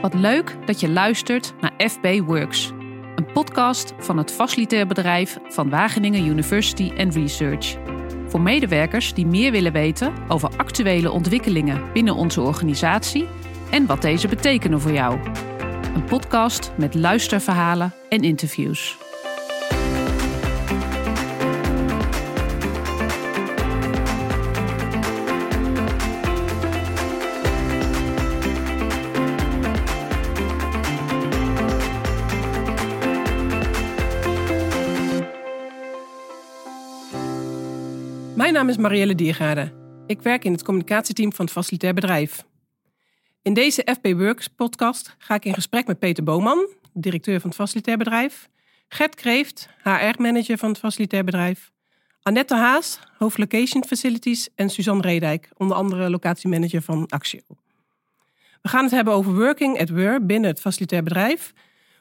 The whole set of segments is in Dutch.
Wat leuk dat je luistert naar FB Works, een podcast van het facilitair bedrijf van Wageningen University and Research. Voor medewerkers die meer willen weten over actuele ontwikkelingen binnen onze organisatie en wat deze betekenen voor jou. Een podcast met luisterverhalen en interviews. Naam is Marielle Diergaarde. Ik werk in het communicatieteam van het Facilitair Bedrijf. In deze FB Works podcast ga ik in gesprek met Peter Boman, directeur van het Facilitair Bedrijf, Gert Kreeft, HR-manager van het Facilitair Bedrijf, Annette Haas, hoofd Location Facilities en Suzanne Redijk, onder andere locatiemanager van Axio. We gaan het hebben over working at work binnen het Facilitair Bedrijf.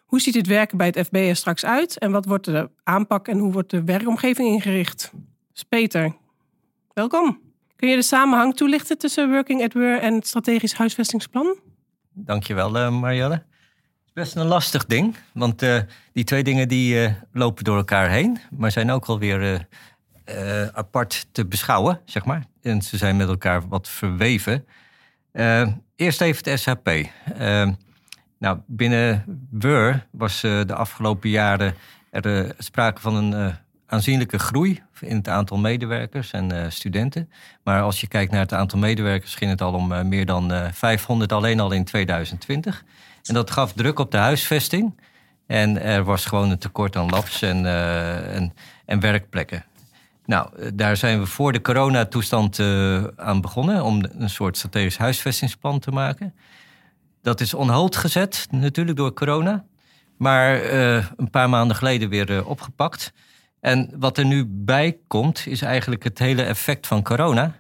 Hoe ziet het werken bij het FB er straks uit en wat wordt de aanpak en hoe wordt de werkomgeving ingericht? Dus Peter, welkom. Kun je de samenhang toelichten tussen Working at Work en het strategisch huisvestingsplan? Dankjewel, uh, Marielle. Het is best een lastig ding, want uh, die twee dingen die uh, lopen door elkaar heen, maar zijn ook alweer apart te beschouwen, zeg maar. En ze zijn met elkaar wat verweven. eerst even het SHP. nou, binnen WUR was de afgelopen jaren er sprake van een aanzienlijke groei in het aantal medewerkers en uh, studenten. Maar als je kijkt naar het aantal medewerkers, ging het al om uh, meer dan uh, 500 alleen al in 2020. En dat gaf druk op de huisvesting. En er was gewoon een tekort aan labs en, en, en, werkplekken. Nou, daar zijn we voor de coronatoestand aan begonnen om een soort strategisch huisvestingsplan te maken. Dat is on hold gezet, natuurlijk door corona. Maar een paar maanden geleden weer opgepakt. En wat er nu bij komt, is eigenlijk het hele effect van corona.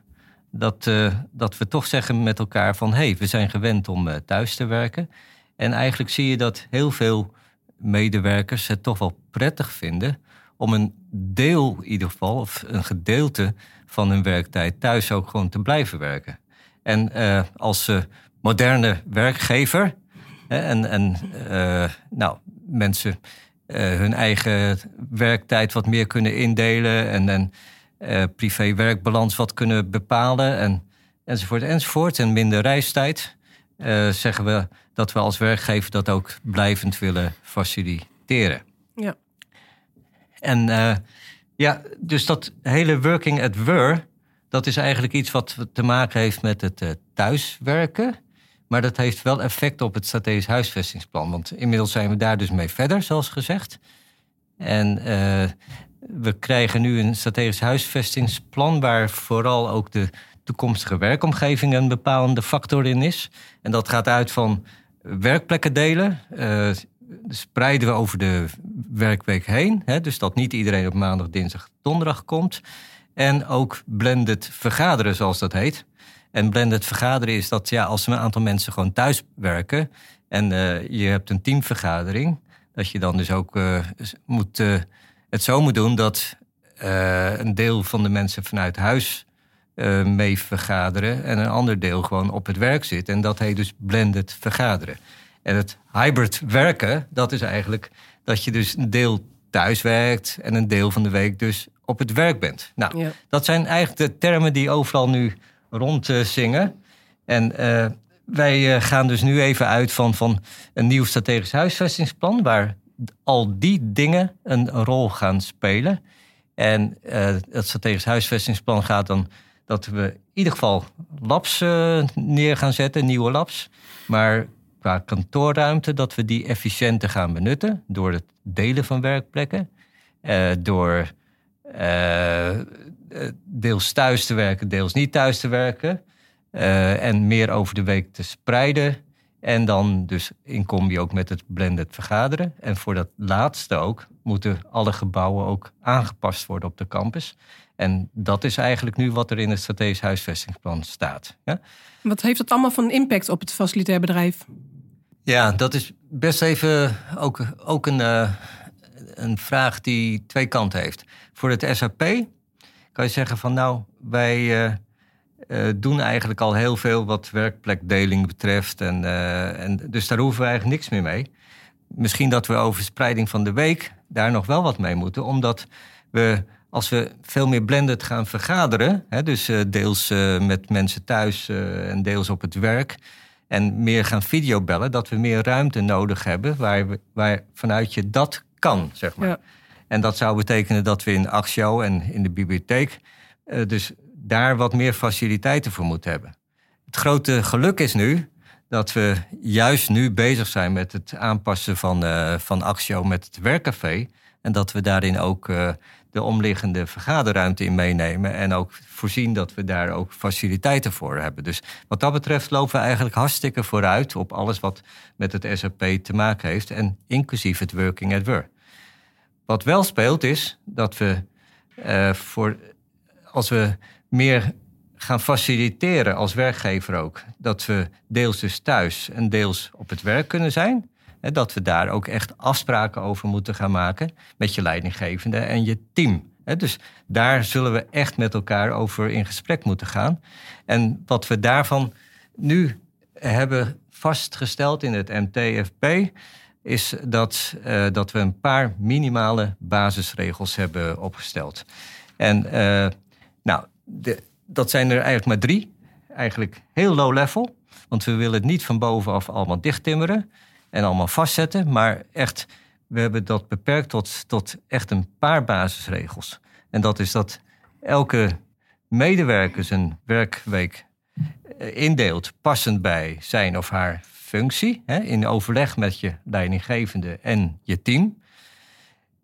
Dat, uh, dat we toch zeggen met elkaar van hé, hey, we zijn gewend om uh, thuis te werken. En eigenlijk zie je dat heel veel medewerkers het toch wel prettig vinden om een deel in ieder geval, of een gedeelte van hun werktijd thuis ook gewoon te blijven werken. En uh, als moderne werkgever en, en nou, mensen eh, hun eigen werktijd wat meer kunnen indelen en, en uh, privé-werkbalans wat kunnen bepalen en, enzovoort enzovoort. En minder reistijd. Uh, zeggen we dat we als werkgever dat ook blijvend willen faciliteren. Ja. En ja, dus dat hele working at work, dat is eigenlijk iets wat te maken heeft met het thuiswerken. Maar dat heeft wel effect op het strategisch huisvestingsplan. Want inmiddels zijn we daar dus mee verder, zoals gezegd. En uh, we krijgen nu een strategisch huisvestingsplan waar vooral ook de toekomstige werkomgeving een bepalende factor in is. En dat gaat uit van werkplekken delen. Uh, spreiden we over de werkweek heen. Hè, dus dat niet iedereen op maandag, dinsdag, donderdag komt. En ook blended vergaderen, zoals dat heet. En blended vergaderen is dat ja, als een aantal mensen gewoon thuis werken en uh, je hebt een teamvergadering, dat je dan dus ook uh, moet, uh, het zo moet doen dat een deel van de mensen vanuit huis mee vergaderen en een ander deel gewoon op het werk zit. En dat heet dus blended vergaderen. En het hybrid werken, dat is eigenlijk dat je dus een deel thuis werkt en een deel van de week dus op het werk bent. Nou, ja. dat zijn eigenlijk de termen die overal nu rond zingen. En uh, wij uh, gaan dus nu even uit van, van een nieuw strategisch huisvestingsplan, waar al die dingen een rol gaan spelen. En het strategisch huisvestingsplan gaat dan dat we in ieder geval labs neer gaan zetten, nieuwe labs. Maar qua kantoorruimte, dat we die efficiënter gaan benutten door het delen van werkplekken. door eh, deels thuis te werken, deels niet thuis te werken. Uh, en meer over de week te spreiden. En dan dus in combi ook met het blended vergaderen. En voor dat laatste ook moeten alle gebouwen ook aangepast worden op de campus. En dat is eigenlijk nu wat er in het strategisch huisvestingsplan staat. Ja? Wat heeft dat allemaal van impact op het facilitair bedrijf? Ja, dat is best even ook, ook een, uh, een vraag die twee kanten heeft. Voor het SAP kan je zeggen van nou, wij, uh, eh, doen eigenlijk al heel veel wat werkplekdeling betreft. En, eh, en, dus daar hoeven we eigenlijk niks meer mee. Misschien dat we over spreiding van de week daar nog wel wat mee moeten. Omdat we, als we veel meer blended gaan vergaderen, hè, dus deels met mensen thuis en deels op het werk. En meer gaan videobellen, dat we meer ruimte nodig hebben waar, waar vanuit je dat kan, zeg maar. Ja. En dat zou betekenen dat we in Axio en in de bibliotheek dus daar wat meer faciliteiten voor moeten hebben. Het grote geluk is nu dat we juist nu bezig zijn met het aanpassen van, uh, van met het werkcafé. En dat we daarin ook uh, de omliggende vergaderruimte in meenemen. En ook voorzien dat we daar ook faciliteiten voor hebben. Dus wat dat betreft lopen we eigenlijk hartstikke vooruit op alles wat met het SAP te maken heeft. En inclusief het working at work. Wat wel speelt is dat we uh, voor als we meer gaan faciliteren als werkgever ook. Dat we deels dus thuis en deels op het werk kunnen zijn. En dat we daar ook echt afspraken over moeten gaan maken met je leidinggevende en je team. Dus daar zullen we echt met elkaar over in gesprek moeten gaan. En wat we daarvan nu hebben vastgesteld in het MTFP, is dat, uh, dat we een paar minimale basisregels hebben opgesteld. En uh, nou, dat zijn er eigenlijk maar drie. Eigenlijk heel low level. Want we willen het niet van bovenaf allemaal dichttimmeren en allemaal vastzetten. Maar echt, we hebben dat beperkt tot, tot echt een paar basisregels. En dat is dat elke medewerker zijn werkweek eh, indeelt passend bij zijn of haar functie. Hè, in overleg met je leidinggevende en je team.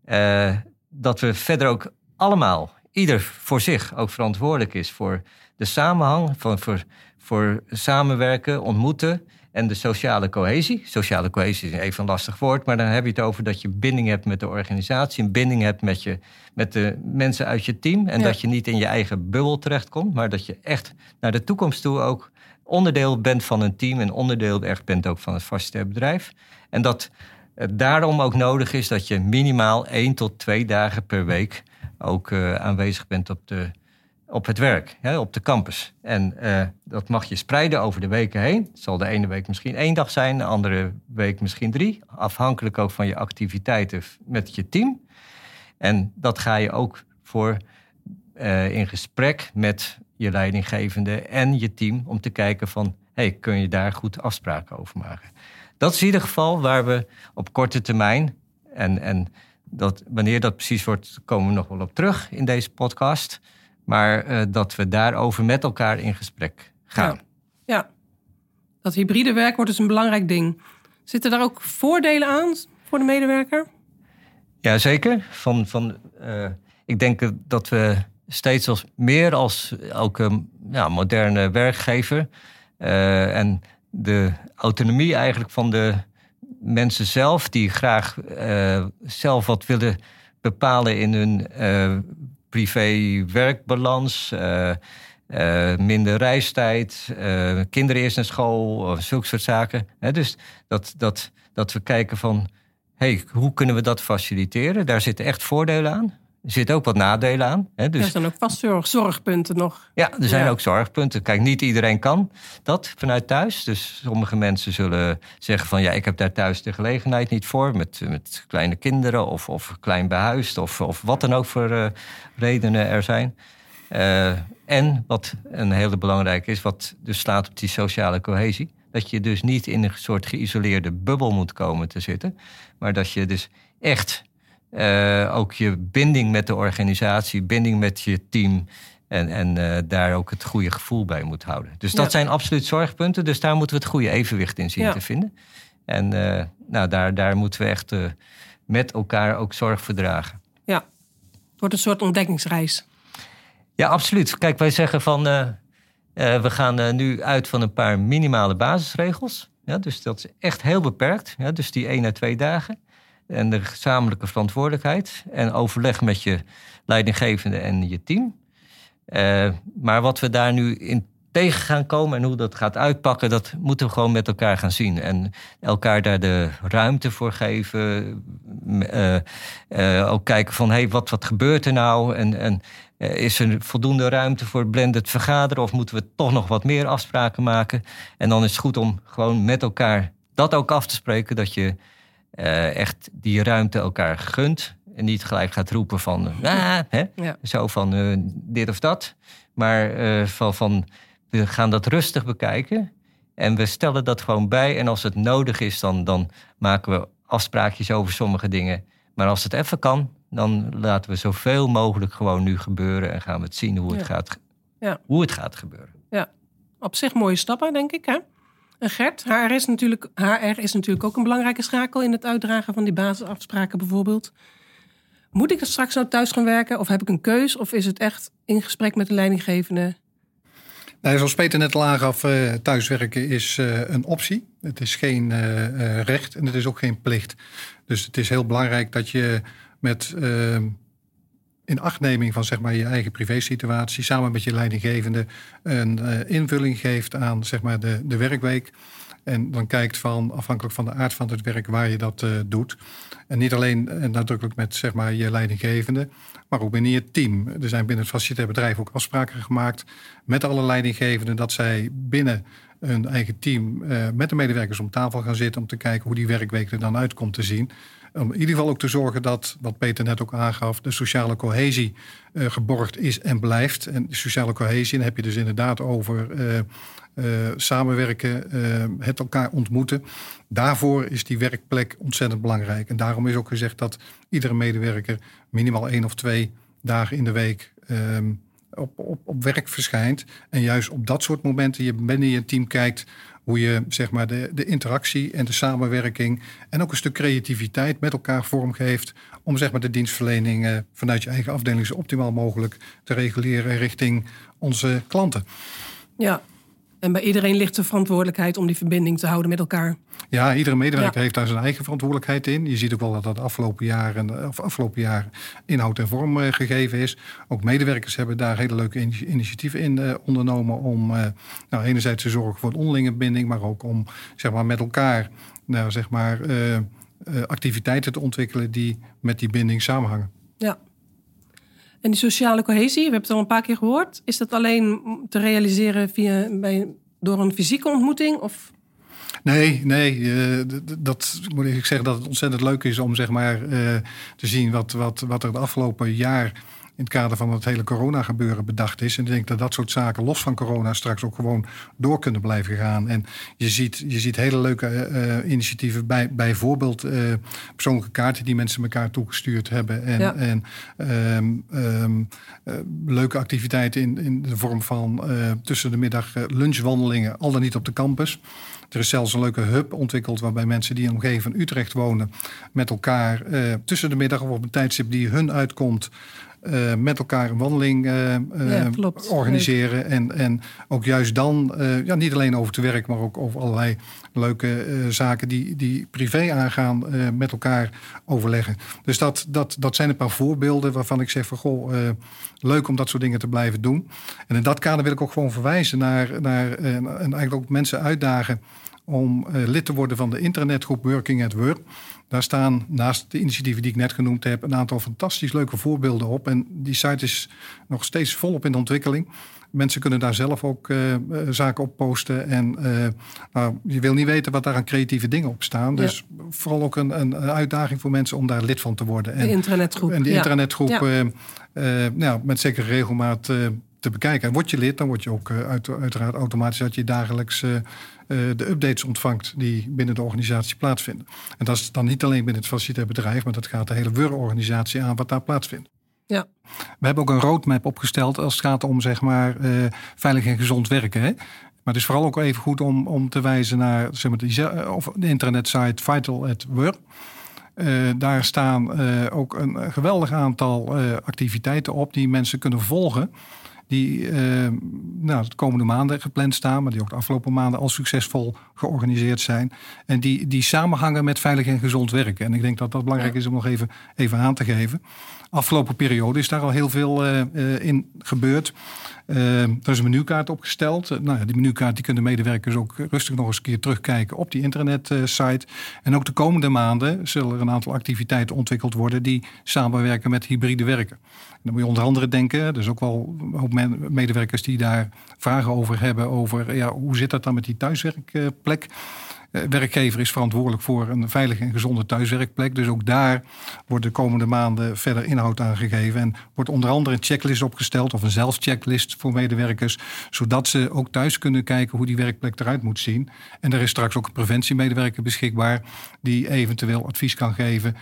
Uh, dat we verder ook allemaal ieder voor zich ook verantwoordelijk is voor de samenhang, van, voor, voor samenwerken, ontmoeten en de sociale cohesie. Sociale cohesie is even een lastig woord, maar dan heb je het over dat je binding hebt met de organisatie, een binding hebt met, je, met de mensen uit je team en dat je niet in je eigen bubbel terechtkomt, maar dat je echt naar de toekomst toe ook onderdeel bent van een team en onderdeel bent ook van het vaste bedrijf. En dat het daarom ook nodig is dat je minimaal één tot twee dagen per week ook uh, aanwezig bent op, de, op het werk, hè, op de campus. En uh, dat mag je spreiden over de weken heen. Het zal de ene week misschien één dag zijn, de andere week misschien drie. Afhankelijk ook van je activiteiten met je team. En dat ga je ook voor uh, in gesprek met je leidinggevende en je team om te kijken van, hey, kun je daar goed afspraken over maken? Dat is in ieder geval waar we op korte termijn en, en dat, wanneer dat precies wordt, komen we nog wel op terug in deze podcast. Maar uh, dat we daarover met elkaar in gesprek gaan. Ja. ja, dat hybride werk wordt dus een belangrijk ding. Zitten daar ook voordelen aan voor de medewerker? Ja, zeker. Van, van, uh, ik denk dat we steeds als, meer als ook een ja, moderne werkgever... Uh, en de autonomie eigenlijk van de mensen zelf die graag uh, zelf wat willen bepalen in hun uh, privé-werkbalans. Uh, minder reistijd, kinderen eerst naar school, zulke soort zaken. dus dat, dat, dat we kijken van, hey, hoe kunnen we dat faciliteren? Daar zitten echt voordelen aan. Er zitten ook wat nadelen aan. Hè? Dus, er zijn ook vast zorgpunten nog. Ja, er zijn ook zorgpunten. Kijk, niet iedereen kan dat vanuit thuis. Dus sommige mensen zullen zeggen van... ja, ik heb daar thuis de gelegenheid niet voor... met, met kleine kinderen of, of klein behuisd... of, of wat dan ook voor uh, redenen er zijn. Uh, en wat een hele belangrijke is... wat dus slaat op die sociale cohesie... dat je dus niet in een soort geïsoleerde bubbel moet komen te zitten... maar dat je dus echt uh, ook je binding met de organisatie, binding met je team. En, en uh, daar ook het goede gevoel bij moet houden. Dus dat zijn absoluut zorgpunten. Dus daar moeten we het goede evenwicht in zien ja. te vinden. En uh, nou, daar, daar moeten we echt met elkaar ook zorg voor dragen. Ja, het wordt een soort ontdekkingsreis. Ja, absoluut. Kijk, wij zeggen van we gaan nu uit van een paar minimale basisregels. Ja, dus dat is echt heel beperkt. Ja, dus die één à twee dagen en de gezamenlijke verantwoordelijkheid en overleg met je leidinggevende en je team. Uh, maar wat we daar nu in tegen gaan komen en hoe dat gaat uitpakken, dat moeten we gewoon met elkaar gaan zien. En elkaar daar de ruimte voor geven. Uh, uh, ook kijken van, hé, hey, wat, wat gebeurt er nou? En, en Eh, is er voldoende ruimte voor blended vergaderen of moeten we toch nog wat meer afspraken maken? En dan is het goed om gewoon met elkaar dat ook af te spreken, dat je eh, echt die ruimte elkaar gunt. En niet gelijk gaat roepen van, ah, hè? Ja. zo van uh, dit of dat. Maar uh, van, van, we gaan dat rustig bekijken. En we stellen dat gewoon bij. En als het nodig is, dan, dan maken we afspraakjes over sommige dingen. Maar als het even kan, dan laten we zoveel mogelijk gewoon nu gebeuren. En gaan we het zien hoe het, Ja. gaat, Ja. hoe het gaat gebeuren. Ja, op zich mooie stappen, denk ik. Hè? En Gert, HR is, natuurlijk, HR is natuurlijk ook een belangrijke schakel in het uitdragen van die basisafspraken bijvoorbeeld. Moet ik er straks nou thuis gaan werken of heb ik een keus? Of is het echt in gesprek met de leidinggevende? Nou, zoals Peter net al aangaf, eh, thuiswerken is eh, een optie. Het is geen eh, eh, recht en het is ook geen plicht. Dus het is heel belangrijk dat je met eh, inachtneming van zeg maar, je eigen privésituatie... samen met je leidinggevende een eh, invulling geeft aan zeg maar, de, de werkweek. En dan kijkt van, afhankelijk van de aard van het werk, waar je dat eh, doet. En niet alleen eh, nadrukkelijk met zeg maar, je leidinggevende, maar ook binnen je team. Er zijn binnen het facilitair bedrijf ook afspraken gemaakt met alle leidinggevenden dat zij binnen hun eigen team eh, met de medewerkers om tafel gaan zitten om te kijken hoe die werkweek er dan uit komt te zien. Om in ieder geval ook te zorgen dat, wat Peter net ook aangaf, de sociale cohesie eh, geborgd is en blijft. En sociale cohesie, dan heb je dus inderdaad over eh, samenwerken, het elkaar ontmoeten. Daarvoor is die werkplek ontzettend belangrijk. En daarom is ook gezegd dat iedere medewerker minimaal één of twee dagen in de week ehm, op, op, op werk verschijnt. En juist op dat soort momenten je binnen je team kijkt hoe je zeg maar, de, de interactie en de samenwerking en ook een stuk creativiteit met elkaar vormgeeft om zeg maar, de dienstverlening vanuit je eigen afdeling zo optimaal mogelijk te reguleren richting onze klanten. Ja, en bij iedereen ligt de verantwoordelijkheid om die verbinding te houden met elkaar. Ja, iedere medewerker Ja. heeft daar zijn eigen verantwoordelijkheid in. Je ziet ook wel dat dat de afgelopen jaren, of afgelopen jaar inhoud en vorm eh, gegeven is. Ook medewerkers hebben daar hele leuke ini- initiatieven in eh, ondernomen om eh, nou, enerzijds te zorgen voor een onderlinge binding, maar ook om zeg maar, met elkaar nou, zeg maar, eh, activiteiten te ontwikkelen die met die binding samenhangen. Ja. En die sociale cohesie, we hebben het al een paar keer gehoord. Is dat alleen te realiseren via, bij, door een fysieke ontmoeting? Of Nee, nee. eh, dat moet ik zeggen dat het ontzettend leuk is om zeg maar, eh, te zien wat, wat, wat er het afgelopen jaar in het kader van het hele corona-gebeuren bedacht is. En ik denk dat dat soort zaken los van corona straks ook gewoon door kunnen blijven gaan. En je ziet, je ziet hele leuke eh, eh, initiatieven, bij, bijvoorbeeld eh, persoonlijke kaarten die mensen elkaar toegestuurd hebben. En, Ja. en ehm, ehm, eh, leuke activiteiten in, in de vorm van tussen de middag lunchwandelingen, al dan niet op de campus. Er is zelfs een leuke hub ontwikkeld waarbij mensen die in de omgeving van Utrecht wonen met elkaar tussen de middag of op een tijdstip die hun uitkomt. Eh, met elkaar een wandeling eh, eh, Ja, klopt. organiseren. En, en ook juist dan, ja, niet alleen over het werk, maar ook over allerlei leuke zaken die, die privé aangaan, met elkaar overleggen. Dus dat, dat, dat zijn een paar voorbeelden waarvan ik zeg van goh, leuk om dat soort dingen te blijven doen. En in dat kader wil ik ook gewoon verwijzen naar, naar en eigenlijk ook mensen uitdagen om eh, lid te worden van de internetgroep Working at Work. Daar staan naast de initiatieven die ik net genoemd heb een aantal fantastisch leuke voorbeelden op. En die site is nog steeds volop in de ontwikkeling. Mensen kunnen daar zelf ook eh, eh, zaken op posten. En nou, je wil niet weten wat daar aan creatieve dingen op staan. Dus vooral ook een, een, uitdaging voor mensen om daar lid van te worden. de En, internetgroep? en die Ja. internetgroep Ja. nou, met zekere regelmaat te bekijken. En word je lid, dan word je ook eh, uit, uiteraard automatisch dat je dagelijks eh, eh, de updates ontvangt die binnen de organisatie plaatsvinden. En dat is dan niet alleen binnen het facilitair bedrijf, maar dat gaat de hele WUR-organisatie aan wat daar plaatsvindt. Ja. We hebben ook een roadmap opgesteld als het gaat om zeg maar, veilig en gezond werken. Hè? Maar het is vooral ook even goed om, om te wijzen naar zeg maar, die, of de internetsite Vital at Work. Daar staan ook een geweldig aantal activiteiten op die mensen kunnen volgen. Die uh, nou, de komende maanden gepland staan, maar die ook de afgelopen maanden al succesvol georganiseerd zijn. En die, die samenhangen met veilig en gezond werken. En ik denk dat dat belangrijk is om nog even, even aan te geven. Afgelopen periode is daar al heel veel uh, in gebeurd. Uh, er is een menukaart opgesteld. Uh, nou ja, die menukaart die kunnen medewerkers ook rustig nog eens een keer terugkijken op die internetsite. en ook de komende maanden zullen er een aantal activiteiten ontwikkeld worden die samenwerken met hybride werken. En dan moet je onder andere denken, is ook wel een hoop medewerkers die daar vragen over hebben, over ja, hoe zit dat dan met die thuiswerkplek. Eh, werkgever is verantwoordelijk voor een veilige en gezonde thuiswerkplek. Dus ook daar wordt de komende maanden verder inhoud aangegeven. En wordt onder andere een checklist opgesteld of een zelfchecklist voor medewerkers. Zodat ze ook thuis kunnen kijken hoe die werkplek eruit moet zien. En er is straks ook een preventiemedewerker beschikbaar die eventueel advies kan geven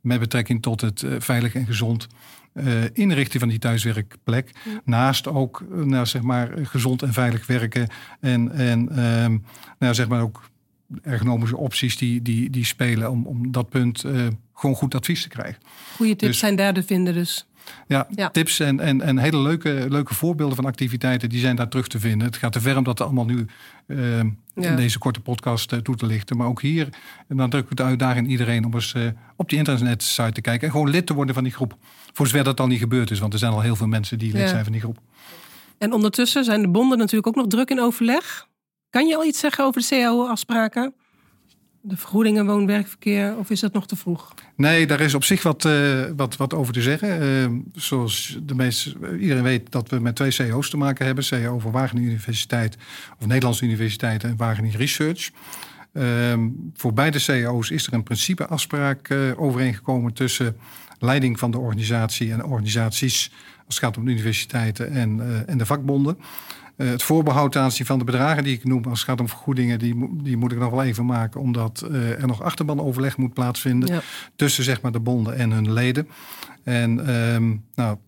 met betrekking tot het uh, veilig en gezond uh, inrichten van die thuiswerkplek. Naast ook nou, zeg maar, gezond en veilig werken. En, en nou, zeg maar ook ergonomische opties die, die, die spelen om, om dat punt uh, gewoon goed advies te krijgen. Goede tips dus, zijn daar te vinden dus. Ja, ja, tips en, en, en hele leuke, leuke voorbeelden van activiteiten die zijn daar terug te vinden. Het gaat te ver om dat allemaal nu uh, ja. in deze korte podcast uh, toe te lichten. Maar ook hier, en dan druk ik de uitdaging iedereen om eens uh, op die internetsite te kijken en gewoon lid te worden van die groep. Voor zover dat al niet gebeurd is, want er zijn al heel veel mensen die lid ja. zijn van die groep. En ondertussen zijn de bonden natuurlijk ook nog druk in overleg. Kan je al iets zeggen over de CAO-afspraken? De vergoedingen woon-werkverkeer, of is dat nog te vroeg? Nee, daar is op zich wat, uh, wat, wat over te zeggen. Uh, zoals de meest, iedereen weet dat we met twee CEO's te maken hebben. CEO voor Wageningen Universiteit of Nederlandse Universiteit en Wageningen Research. Uh, voor beide CEO's is er een principeafspraak uh, overeengekomen tussen leiding van de organisatie en organisaties het gaat om de universiteiten en, en de vakbonden. Uh, het voorbehoud ten aanzien van de bedragen die ik noem, als het gaat om vergoedingen, die, die moet ik nog wel even maken, omdat uh, er nog achterbanoverleg moet plaatsvinden ja. tussen zeg maar, de bonden en hun leden. En um, nou,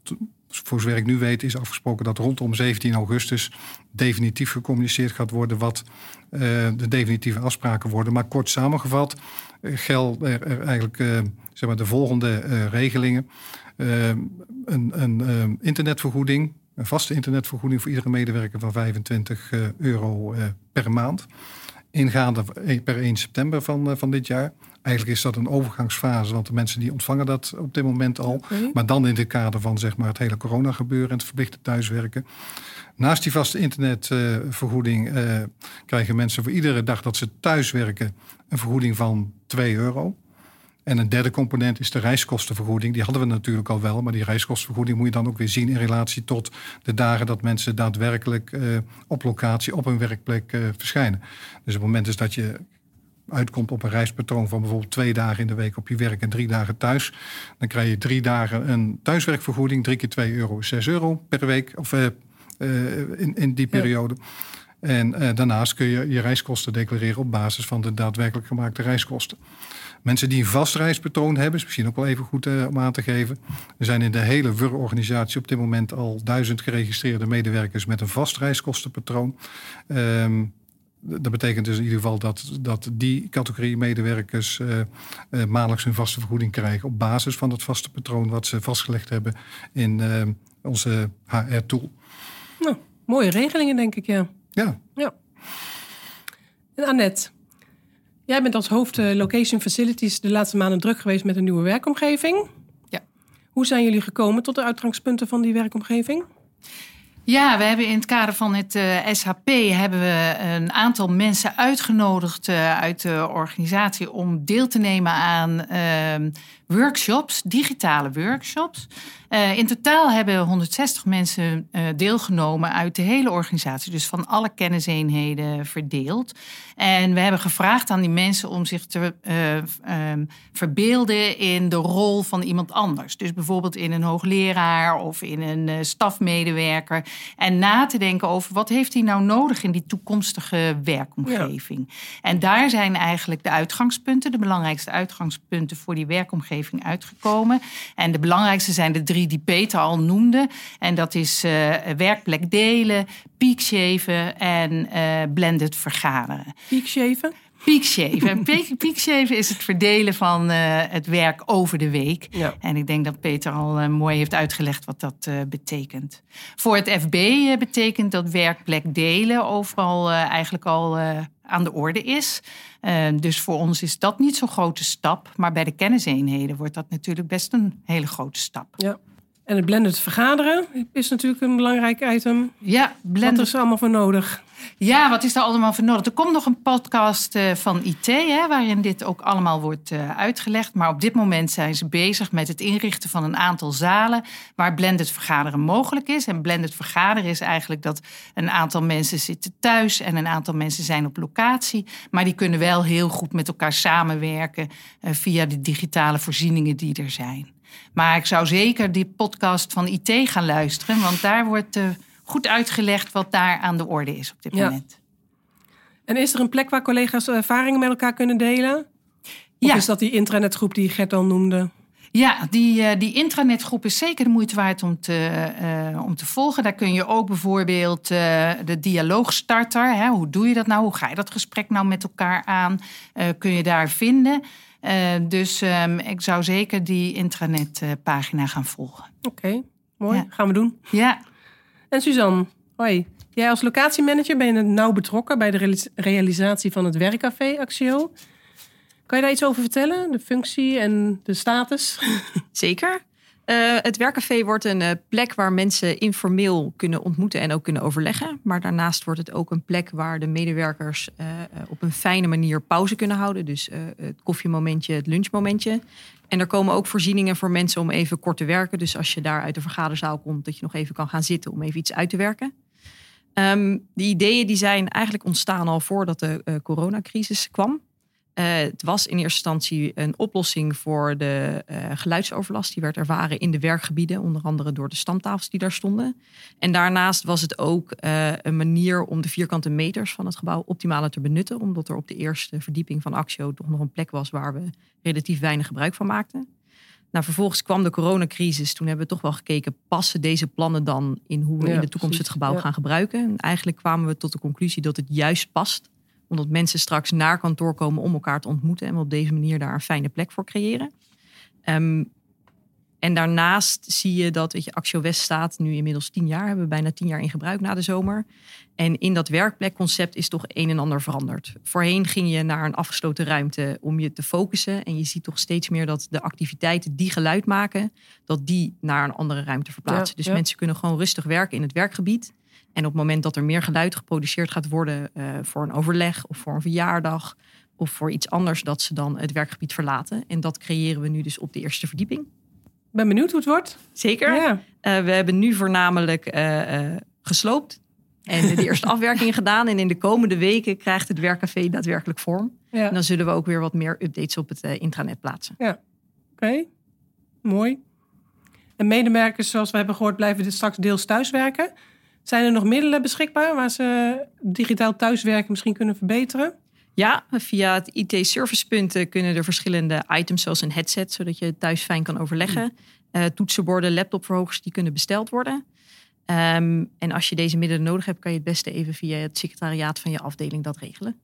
voor zover ik nu weet, is afgesproken dat rondom 17 augustus definitief gecommuniceerd gaat worden wat uh, de definitieve afspraken worden. Maar kort samengevat geldt er, eigenlijk zeg maar de volgende regelingen. een, een internetvergoeding een vaste internetvergoeding voor iedere medewerker van 25 uh, euro uh, per maand. Ingaande per 1 september van, uh, van dit jaar. Eigenlijk is dat een overgangsfase, want de mensen die ontvangen dat op dit moment al. Okay. Maar dan in het kader van zeg maar, het hele corona gebeuren en het verplichte thuiswerken. Naast die vaste internetvergoeding krijgen mensen voor iedere dag dat ze thuiswerken een vergoeding van 2 euro. En een derde component is de reiskostenvergoeding. Die hadden we natuurlijk al wel, maar die reiskostenvergoeding moet je dan ook weer zien in relatie tot de dagen dat mensen daadwerkelijk uh, op locatie op een werkplek uh, verschijnen. Dus op het moment is dat je uitkomt op een reispatroon van bijvoorbeeld twee dagen in de week op je werk en drie dagen thuis, dan krijg je drie dagen een thuiswerkvergoeding, drie keer 2 euro, 6 euro per week of uh, in, in die periode. Ja. En daarnaast kun je je reiskosten declareren op basis van de daadwerkelijk gemaakte reiskosten. Mensen die een vast reispatroon hebben, is misschien ook wel even goed uh, om aan te geven. Er zijn in de hele WUR-organisatie op dit moment al duizend geregistreerde medewerkers met een vast reiskostenpatroon. Um, dat betekent dus in ieder geval dat, dat die categorie medewerkers uh, uh, maandelijks hun vaste vergoeding krijgen op basis van het vaste patroon wat ze vastgelegd hebben in uh, onze HR-tool. Nou, mooie regelingen, denk ik, ja. Ja. ja. En Annette, Jij bent als hoofd Location Facilities de laatste maanden druk geweest met een nieuwe werkomgeving. Ja. Hoe zijn jullie gekomen tot de uitgangspunten van die werkomgeving? Ja, we hebben in het kader van het uh, SHP hebben we een aantal mensen uitgenodigd uh, uit de organisatie om deel te nemen aan uh, workshops, digitale workshops. Uh, in totaal hebben 160 mensen deelgenomen uit de hele organisatie, dus van alle kenniseenheden verdeeld. En we hebben gevraagd aan die mensen om zich te uh, um, verbeelden in de rol van iemand anders. Dus bijvoorbeeld in een hoogleraar of in een stafmedewerker. En na te denken over wat heeft hij nou nodig in die toekomstige werkomgeving. Ja. En daar zijn eigenlijk de uitgangspunten, de belangrijkste uitgangspunten voor die werkomgeving uitgekomen. En de belangrijkste zijn de drie die Peter al noemde. En dat is uh, werkplek delen, peakshaven en blended vergaderen. Peakshaven? Peakshave. En peak- peakshave is het verdelen van eh, het werk over de week. Ja. En ik denk dat Peter al eh, mooi heeft uitgelegd wat dat eh, betekent. Voor het FB betekent dat werkplek delen overal eh, eigenlijk al eh, aan de orde is. Dus voor ons is dat niet zo'n grote stap. Maar bij de kenniseenheden wordt dat natuurlijk best een hele grote stap. Ja. En het blended vergaderen is natuurlijk een belangrijk item. Ja, Wat blender is er allemaal voor nodig? Ja, wat is daar allemaal voor nodig? Er komt nog een podcast eh, van IT, hè, waarin dit ook allemaal wordt eh, uitgelegd. Maar op dit moment zijn ze bezig met het inrichten van een aantal zalen waar blended vergaderen mogelijk is. En blended vergaderen is eigenlijk dat een aantal mensen zitten thuis en een aantal mensen zijn op locatie. Maar die kunnen wel heel goed met elkaar samenwerken eh, via de digitale voorzieningen die er zijn. Maar ik zou zeker die podcast van IT gaan luisteren, want daar wordt goed uitgelegd wat daar aan de orde is op dit Ja. moment. En is er een plek waar collega's ervaringen met elkaar kunnen delen? Of Ja. is dat die intranetgroep die Gert al noemde? Ja, die, eh, die intranetgroep is zeker de moeite waard om te, eh, om te volgen. Daar kun je ook bijvoorbeeld eh, de dialoogstarter, hè, hoe doe je dat nou? Hoe ga je dat gesprek nou met elkaar aan? eh, kun je daar vinden. Eh, dus ehm, ik zou zeker die intranetpagina gaan volgen. Oké, mooi. Ja. Gaan we doen. Ja, En Suzanne, hoi. Jij als locatiemanager ben je nauw betrokken bij de realis- realisatie van het werkcafé Axio. Kan je daar iets over vertellen? De functie en de status? Zeker. Eh, het werkcafé wordt een eh, plek waar mensen informeel kunnen ontmoeten en ook kunnen overleggen. Maar daarnaast wordt het ook een plek waar de medewerkers eh, op een fijne manier pauze kunnen houden. Dus het koffiemomentje, het lunchmomentje. En er komen ook voorzieningen voor mensen om even kort te werken. Dus als je daar uit de vergaderzaal komt, dat je nog even kan gaan zitten om even iets uit te werken. Ehm, die ideeën die zijn eigenlijk ontstaan al voordat de coronacrisis kwam. Eh, het was in eerste instantie een oplossing voor de eh, geluidsoverlast. Die werd ervaren in de werkgebieden, onder andere door de stamtafels die daar stonden. En daarnaast was het ook eh, een manier om de vierkante meters van het gebouw optimaler te benutten. Omdat er op de eerste verdieping van Axio toch nog een plek was waar we relatief weinig gebruik van maakten. Nou, vervolgens kwam de coronacrisis. Toen hebben we toch wel gekeken, passen deze plannen dan in hoe we Ja, in de toekomst precies. het gebouw Ja. gaan gebruiken? En eigenlijk kwamen we tot de conclusie dat het juist past omdat mensen straks naar kantoor komen om elkaar te ontmoeten. En we op deze manier daar een fijne plek voor creëren. Ehm, en daarnaast zie je dat weet je, Axio West staat nu inmiddels tien jaar. Hebben we bijna tien jaar in gebruik na de zomer. En in dat werkplekconcept is toch een en ander veranderd. Voorheen ging je naar een afgesloten ruimte om je te focussen. En je ziet toch steeds meer dat de activiteiten die geluid maken... dat die naar een andere ruimte verplaatsen. Ja, dus ja. mensen kunnen gewoon rustig werken in het werkgebied. En op het moment dat er meer geluid geproduceerd gaat worden eh, voor een overleg of voor een verjaardag of voor iets anders, dat ze dan het werkgebied verlaten. En dat creëren we nu dus op de eerste verdieping. Ik ben benieuwd hoe het wordt. Zeker. Ja. Eh, we hebben nu voornamelijk eh, gesloopt en de eerste afwerkingen gedaan. En in de komende weken krijgt het werkcafé daadwerkelijk vorm. Ja. En dan zullen we ook weer wat meer updates op het intranet plaatsen. Oké, mooi. En medewerkers, zoals we hebben gehoord, blijven dit straks deels thuiswerken. Zijn er nog middelen beschikbaar waar ze digitaal thuiswerken misschien kunnen verbeteren? Ja, via het IT-servicepunt kunnen er verschillende items, zoals een headset, zodat je thuis fijn kan overleggen. Eh, toetsenborden, laptopverhogers, die kunnen besteld worden. Ehm, en als je deze middelen nodig hebt, kan je het beste even via het secretariaat van je afdeling dat regelen.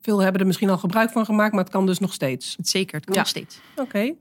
Veel hebben er misschien al gebruik van gemaakt, maar het kan dus nog steeds. Het zeker, het kan Ja. nog steeds. Oké.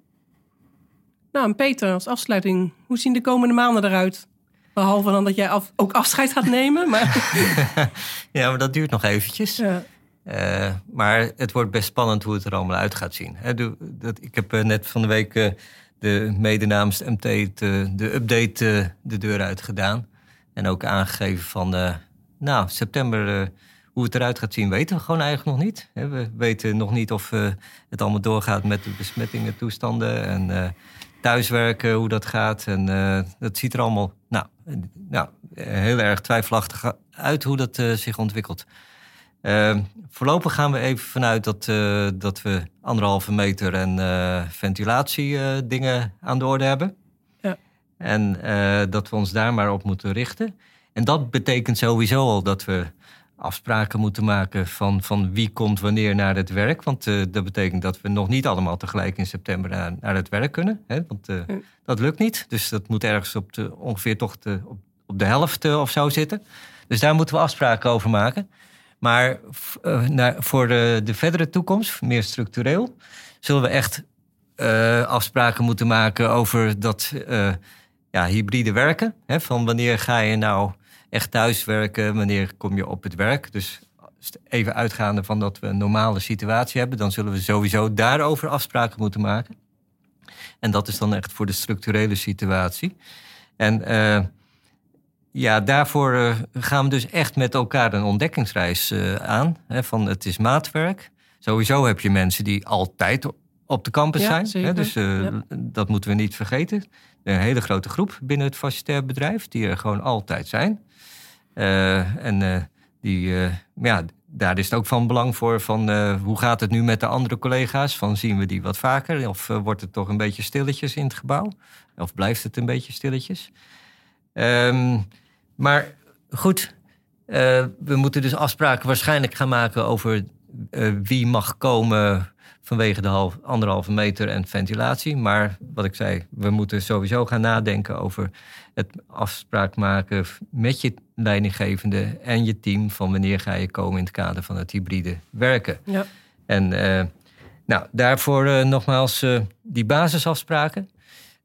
Nou, en Peter, als afsluiting, hoe zien de komende maanden eruit? Behalve dan dat jij af- ook afscheid gaat nemen. Maar, Ja, maar dat duurt nog eventjes. ja. Eh, maar het wordt best spannend hoe het er allemaal uit gaat zien. Dat, ik heb eh, net van de week eh, de mede namens MT eh, de update de deur uit gedaan. En ook aangegeven van, nou, september, hoe het eruit gaat zien, weten we gewoon eigenlijk nog niet. We weten nog niet of het allemaal doorgaat met de besmettingen, toestanden en thuiswerken, hoe dat gaat. En eh, dat ziet er allemaal nou, eh, nou, eh, heel erg twijfelachtig uit hoe dat eh, zich ontwikkelt. Uh, voorlopig gaan we even vanuit dat, uh, dat we anderhalve meter en uh, ventilatie dingen aan de orde hebben. Ja. En dat we ons daar maar op moeten richten. En dat betekent sowieso al dat we afspraken moeten maken van, van wie komt wanneer naar het werk. Want uh, dat betekent dat we nog niet allemaal tegelijk in september naar, naar het werk kunnen. Hè? Want uh, Ja. dat lukt niet. Dus dat moet ergens op de, ongeveer toch de, op, op de helft uh, of zo zitten. Dus daar moeten we afspraken over maken. Maar eh, naar- voor de, de verdere toekomst, meer structureel, zullen we echt eh, afspraken moeten maken over dat eh, ja, hybride werken. Hè, van wanneer ga je nou echt thuiswerken, wanneer kom je op het werk. Dus even uitgaande van dat we een normale situatie hebben, dan zullen we sowieso daarover afspraken moeten maken. En dat is dan echt voor de structurele situatie. En eh, ja, daarvoor eh, gaan we dus echt met elkaar een ontdekkingsreis eh, aan. Hè, van het is maatwerk. Sowieso heb je mensen die altijd op de campus Ja, zijn. Hè, dus eh, Ja. dat moeten we niet vergeten. Een hele grote groep binnen het facilitair bedrijf die er gewoon altijd zijn. Eh, en eh, die, maar ja, daar is het ook van belang voor van hoe gaat het nu met de andere collega's? Van zien we die wat vaker? Of wordt het toch een beetje stilletjes in het gebouw? Of blijft het een beetje stilletjes? Ehm, maar goed, we moeten dus afspraken waarschijnlijk gaan maken over eh, wie mag komen vanwege de half, anderhalve meter en ventilatie. Maar wat ik zei, we moeten sowieso gaan nadenken over het afspraak maken met je leidinggevende en je team van wanneer ga je komen in het kader van het hybride werken. Ja. En eh, nou, daarvoor eh, nogmaals die basisafspraken.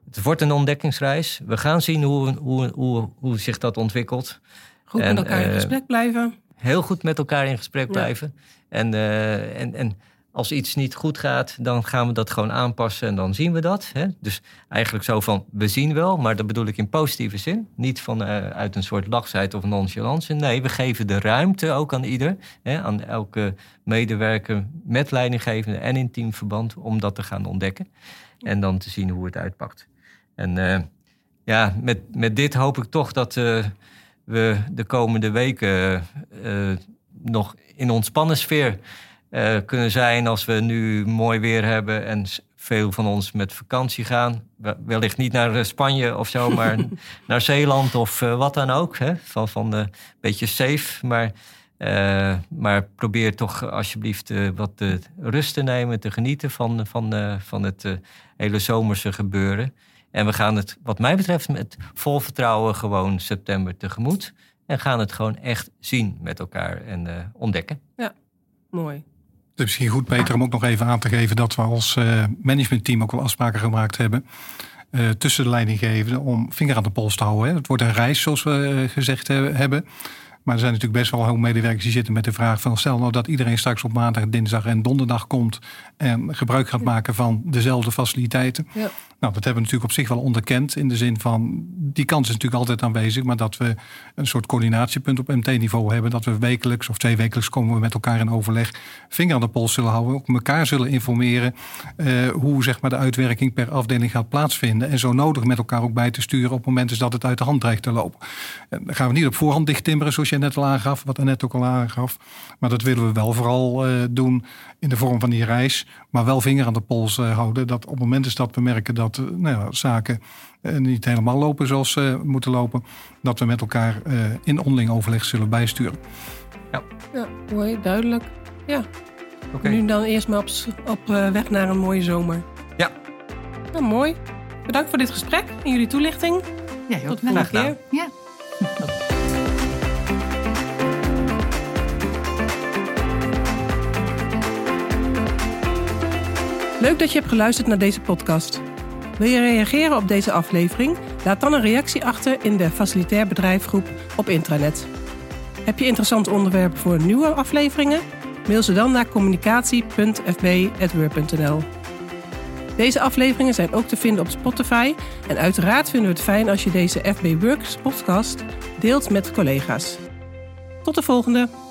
Het wordt een ontdekkingsreis. We gaan zien hoe, hoe, hoe, hoe zich dat ontwikkelt. Goed En, met elkaar in gesprek blijven. Heel goed met elkaar in gesprek Ja. blijven. En, eh, en, en als iets niet goed gaat, dan gaan we dat gewoon aanpassen en dan zien we dat. Hè? Dus eigenlijk zo van, we zien wel, maar dat bedoel ik in positieve zin. Niet van, eh, uit een soort lachsheid of nonchalance. Nee, we geven de ruimte ook aan ieder, hè, aan elke medewerker met leidinggevende en in teamverband om dat te gaan ontdekken. En dan te zien hoe het uitpakt. En eh, ja, met, met dit hoop ik toch dat we de komende weken nog in ontspannen sfeer eh, kunnen zijn als we nu mooi weer hebben en veel van ons met vakantie gaan. We- Wellicht niet naar eh, Spanje of zo, maar naar Zeeland of eh, wat dan ook. Hè? Van, van een beetje safe, maar, maar probeer toch alsjeblieft wat rust te nemen, te genieten van, van, van het hele zomerse gebeuren. En we gaan het, wat mij betreft, met vol vertrouwen gewoon september tegemoet. En gaan het gewoon echt zien met elkaar en eh, ontdekken. Mooi. Het is misschien goed, Peter, om ook nog even aan te geven dat we als eh, managementteam ook wel afspraken gemaakt hebben. eh, tussen de leidinggevenden om vinger aan de pols te houden. Hè. Het wordt een reis, zoals we gezegd he- hebben. Maar er zijn natuurlijk best wel hoop medewerkers die zitten met de vraag van... stel nou dat iedereen straks op maandag, dinsdag en donderdag komt... en gebruik gaat maken van dezelfde faciliteiten. Ja. Nou, dat hebben we natuurlijk op zich wel onderkend. In de zin van, die kans is natuurlijk altijd aanwezig... maar dat we een soort coördinatiepunt op MT-niveau hebben... dat we wekelijks of twee wekelijks komen we met elkaar in overleg... vinger aan de pols zullen houden, ook elkaar zullen informeren... eh, hoe zeg maar, de uitwerking per afdeling gaat plaatsvinden... en zo nodig met elkaar ook bij te sturen... op het moment is dat het uit de hand dreigt te lopen. En dan gaan we niet op voorhand dichttimmeren, zoals jij net al aangaf... wat net ook al aangaf. Maar dat willen we wel vooral eh, doen in de vorm van die reis... maar wel vinger aan de pols eh, houden... dat op het moment is dat we merken dat eh, nou ja, zaken niet helemaal lopen zoals ze moeten lopen, dat we met elkaar eh, in onderling overleg zullen bijsturen. Ja, mooi, duidelijk. Ja. Oké. Nu dan eerst maar op, op eh, weg naar een mooie zomer. Ja. Nou, mooi. Bedankt voor dit gesprek en jullie toelichting. Ja, heel Tot de volgende keer. Ja. Leuk dat je hebt geluisterd naar deze podcast. Wil je reageren op deze aflevering? Laat dan een reactie achter in de Facilitair Bedrijfgroep op intranet. Heb je interessante onderwerpen voor nieuwe afleveringen? Mail ze dan naar communicatie.fb.word.nl. Deze afleveringen zijn ook te vinden op Spotify. En uiteraard vinden we het fijn als je deze FB Works podcast deelt met collega's. Tot de volgende!